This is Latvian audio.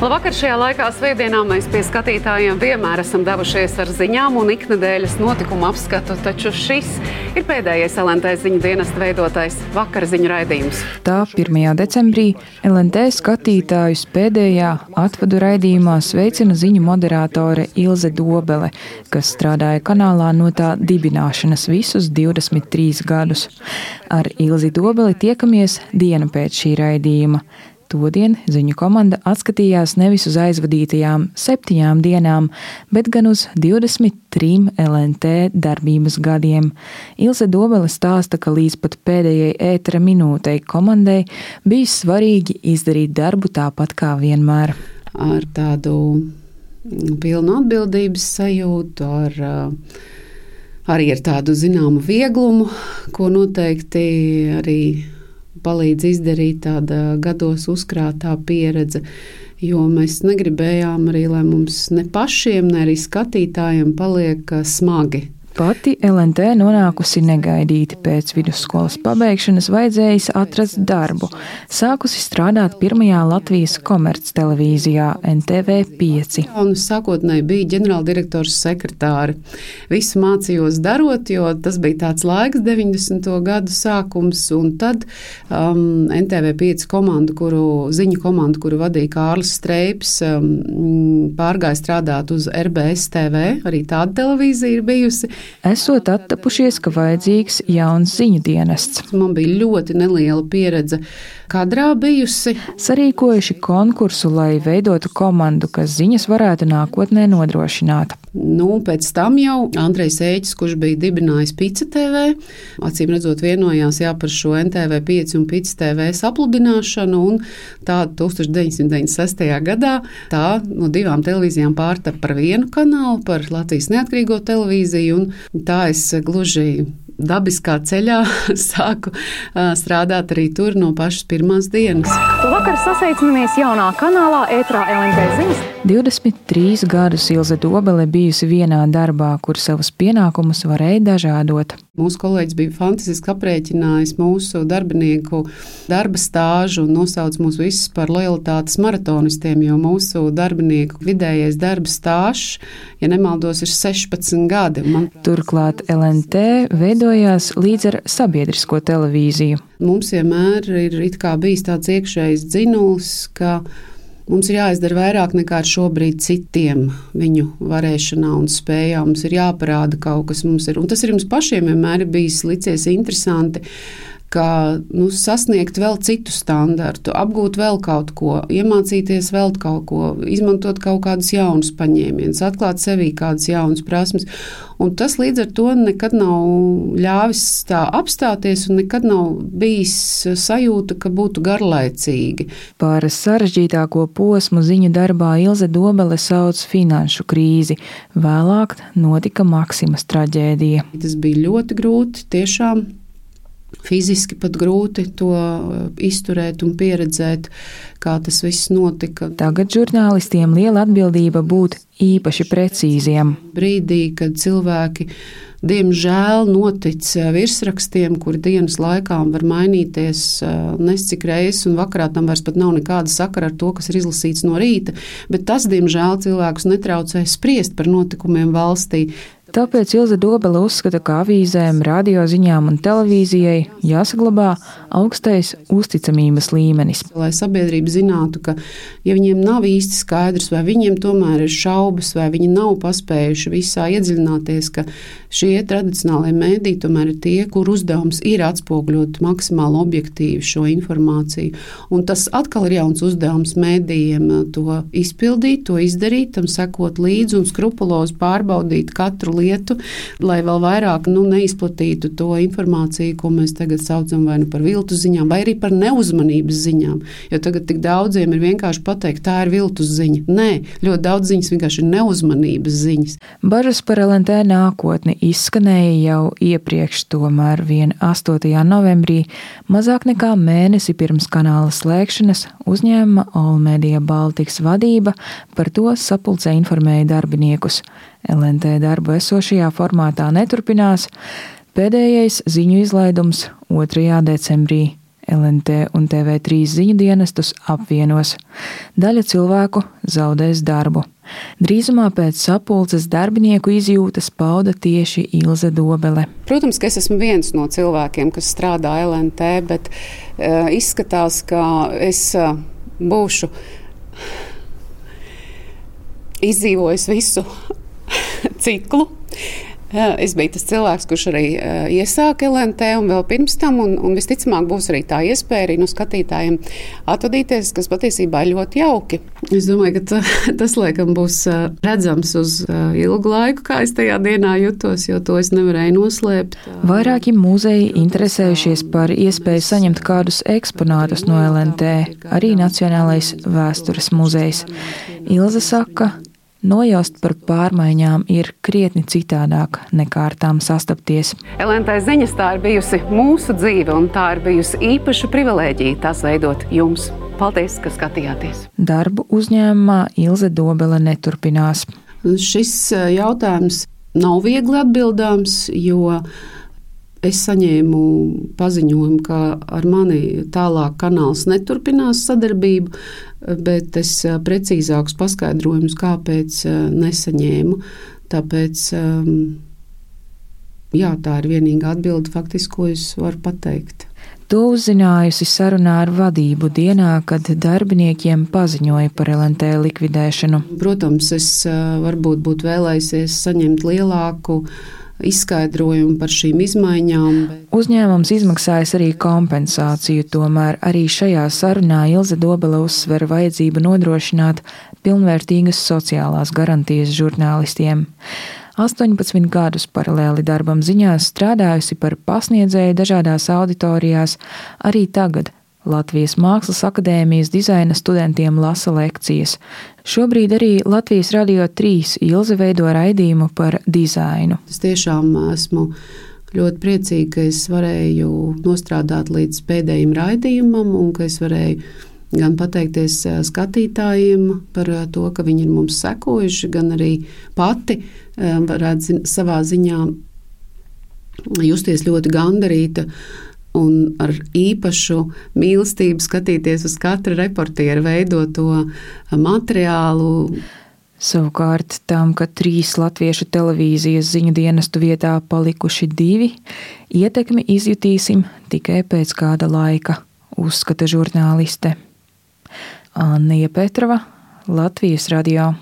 Labvakar! Šajā laikā svētdienā mēs pie skatītājiem vienmēr esam devušies ar ziņām un iknedēļas notikumu apskatu, taču šis ir pēdējais LNT ziņu dienesta veidotais vakar ziņu raidījums. Tā 1. decembrī LNT skatītājus pēdējā atvadu raidījumā sveicina ziņu moderātore Ilze Dobele, kas strādāja kanālā no tā dibināšanas visus 23 gadus. Ar Ilzi Dobeli tiekamies dienu pēc šī raidījuma. Todien ziņu komanda atskatījās nevis uz aizvadītajām septiņām dienām, bet gan uz 23 LNT darbības gadiem. Ilse Dobele stāsta, ka līdz pat pēdējai ētera minūtei komandai bija svarīgi izdarīt darbu tāpat kā vienmēr. Ar tādu pilnu atbildības sajūtu, ar uh, arī ar tādu zināmu vieglumu, ko noteikti arī palīdz izdarīt tāda gados uzkrātā pieredze. Jo mēs negribējām arī, lai mums ne pašiem, ne arī skatītājiem paliek smagi Pati LNT nonākusi negaidīti pēc vidusskolas pabeigšanas, vajadzējis atrast darbu. Sākusi strādāt pirmajā Latvijas komerctelevīzijā NTV5. Un sākotnēji bija ģenerāldirektors sekretāri. Visu mācījos darot, jo tas bija tāds laiks, 90. gadu sākums, un tad um, NTV5 komandu, kuru, ziņu komandu, kuru vadīja Kārlis Streips, um, pārgāja strādāt uz RBS TV, arī tāda televīzija ir bijusi esot attapušies, ka vajadzīgs jauns ziņu dienests. Man bija ļoti neliela pieredze kadrā bijusi. Sarīkojuši konkursu, lai veidotu komandu, kas ziņas varētu nākotnē nodrošināt. Nu, pēc tam jau Andrejs Ēķis, kurš bija dibinājis Pīci TV, acīm redzot, vienojās jā, par šo NTV 5 un Pīci TV sapludināšanu, un tā 1996. gadā tā no divām televīzijām pārtapa par vienu kanālu, par Latvijas neatkarīgo televīziju, un tā es gluži dabiskā ceļā sāku strādāt arī tur no pašas pirmās dienas. Vakar sasveicinamies jaunā kanālā Ētrā LNT ziņas. 23 gadus Ilze Dobele bijusi vienā darbā, kur savus pienākumus varēja dažādot. Mūsu kolēģis bija fantastiski aprēķinājis mūsu darbinieku darba stāžu un nosauc mūs visus par lojalitātes maratonistiem, jo mūsu darbinieku vidējais darba stāžs, ja nemaldos, ir 16 gadi. Man... Turklāt LNT veidojās līdz ar sabiedrisko televīziju. Mums vienmēr ir bijis tāds iekšējs dzinulis, ka Mums ir jāizdara vairāk nekā šobrīd citiem viņu varēšanā un spējā. Mums ir jāparāda kaut kas mums ir. Un tas ir jums pašiem vienmēr bijis licies interesanti ka nu, sasniegt vēl citu standartu, apgūt vēl kaut ko, iemācīties vēl kaut ko, izmantot kaut kādus jaunus paņēmienus, atklāt sevī kādas jaunas prasmes. Un tas līdz ar to nekad nav ļāvis tā apstāties, un nekad nav bijis sajūta, ka būtu garlaicīgi. Par sarežģītāko posmu ziņu darbā Ilze Dobele sauc finanšu krīzi. Vēlāk notika Maksimas traģēdija. Tas bija ļoti grūti, tiešām fiziski pat grūti to uh, izturēt un pieredzēt, kā tas viss notika. Tagad žurnālistiem liela atbildība būt īpaši precīziem. Brīdī, kad cilvēki diemžēl notic uh, virsrakstiem, kuri dienas laikā var mainīties uh, nescik reizes, un vakarā tam vairs pat nav nekāda sakara ar to, kas ir izlasīts no rīta, bet tas, diemžēl, cilvēkus netraucē spriest par notikumiem valstī. Tāpēc Ilze Dobela uzskata, ka avīzēm, radioziņām un televīzijai jāsaglabā augstais uzticamības līmenis. Lai sabiedrība zinātu, ka ja viņiem nav īsti skaidrs, vai viņiem tomēr ir šaubas, vai viņi nav paspējuši visā iedziļināties, ka šie tradicionālie mēdī tomēr ir tie, kur uzdevums ir atspoguļot maksimāli objektīvi šo informāciju. Un tas atkal ir jauns uzdevums mēdījiem to izpildīt, to izdarīt, tam sekot līdzi un skrupulozi pārbaudīt katru lietu, lai vēl vairāk nu, neizplatītu to informāciju, ko mēs tagad saucam vai nu par viltu ziņām, vai arī par neuzmanības ziņām. Jo tagad tik daudziem ir vienkārši pateikt, tā ir viltus ziņa. Nē, ļoti daudz ziņas vienkārši ir neuzmanības ziņas. Bažas par LNT nākotni izskanēja jau iepriekš, tomēr 8. novembrī, mazāk nekā mēnesi pirms kanāla slēgšanas, uzņēmuma Olmēdija Baltikas vadība par to sapulcē informēja darbiniekus. LNT darbu esošajā formātā neturpinās. Pēdējais ziņu izlaidums 2. decembrī. LNT un TV3 ziņu dienestus apvienos. Daļa cilvēku zaudēs darbu. Drīzumā pēc sapulces darbinieku izjūtas pauda tieši Ilze Dobele. Protams, ka es esmu viens no cilvēkiem, kas strādā LNT, bet uh, izskatās, ka es uh, būšu izdzīvojis visu ciklu. Es biju tas cilvēks, kurš arī iesāka LNT, un vēl pirms tam, un, un visticamāk, būs arī tā iespēja arī no skatītājiem atvadīties, kas patiesībā ir ļoti jauki. Es domāju, ka tā, tas laikam būs redzams uz ilgu laiku, kā es tajā dienā jutos, jo to es nevarēju noslēpt. Vairāki muzeji interesējušies par iespēju saņemt kādus eksponātus no LNT, arī Nacionālais vēstures muzejs. Ilze saka, Nojaust par pārmaiņām ir krietni citādāk nekā ar tām sastapties. LNT ziņas tā ir bijusi mūsu dzīve, un tā ir bijusi īpaša privilēģija tās veidot jums. Paldies, ka skatījāties! Darbu uzņēmumā Ilze Dobele neturpinās. Šis eh, jautājums nav viegli atbildāms, jo es saņēmu paziņojumu, ka ar mani tālāk kanāls neturpinās sadarbību, bet es precīzākus paskaidrojumus, kāpēc nesaņēmu. Tāpēc jā, tā ir vienīgā atbilde, faktiski, ko es varu pateikt. To uzzinājusi sarunā ar vadību dienā, kad darbiniekiem paziņoja par LNT likvidēšanu. Protams, es varbūt būtu vēlējusies saņemt lielāku uh, izskaidrojumu par šīm izmaiņām. Uzņēmums izmaksājas arī kompensāciju, tomēr arī šajā sarunā Ilze Dobela uzsver vajadzību nodrošināt pilnvērtīgas sociālās garantijas žurnālistiem. 18 gadus paralēli darbam ziņās strādājusi par pasniedzēju dažādās auditorijās, arī tagad Latvijas Mākslas akadēmijas dizaina studentiem lasa lekcijas. Šobrīd arī Latvijas Radio 3 Ilze veido raidījumu par dizainu. Es tiešām esmu ļoti priecīga, ka es varēju nostrādāt līdz pēdējiem raidījumam un ka es varēju gan pateikties eh, skatītājiem par eh, to, ka viņi ir mums sekojuši, gan arī pati eh, varētu savā ziņā justies ļoti gandarīta un ar īpašu mīlestību skatīties uz katra reportiera veidoto materiālu. Savukārt tam, ka trīs latviešu televīzijas ziņu dienestu vietā palikuši divi, ietekmi izjutīsim tikai pēc kāda laika, uzskata žurnāliste. Anna Petrova, Latvijas radio.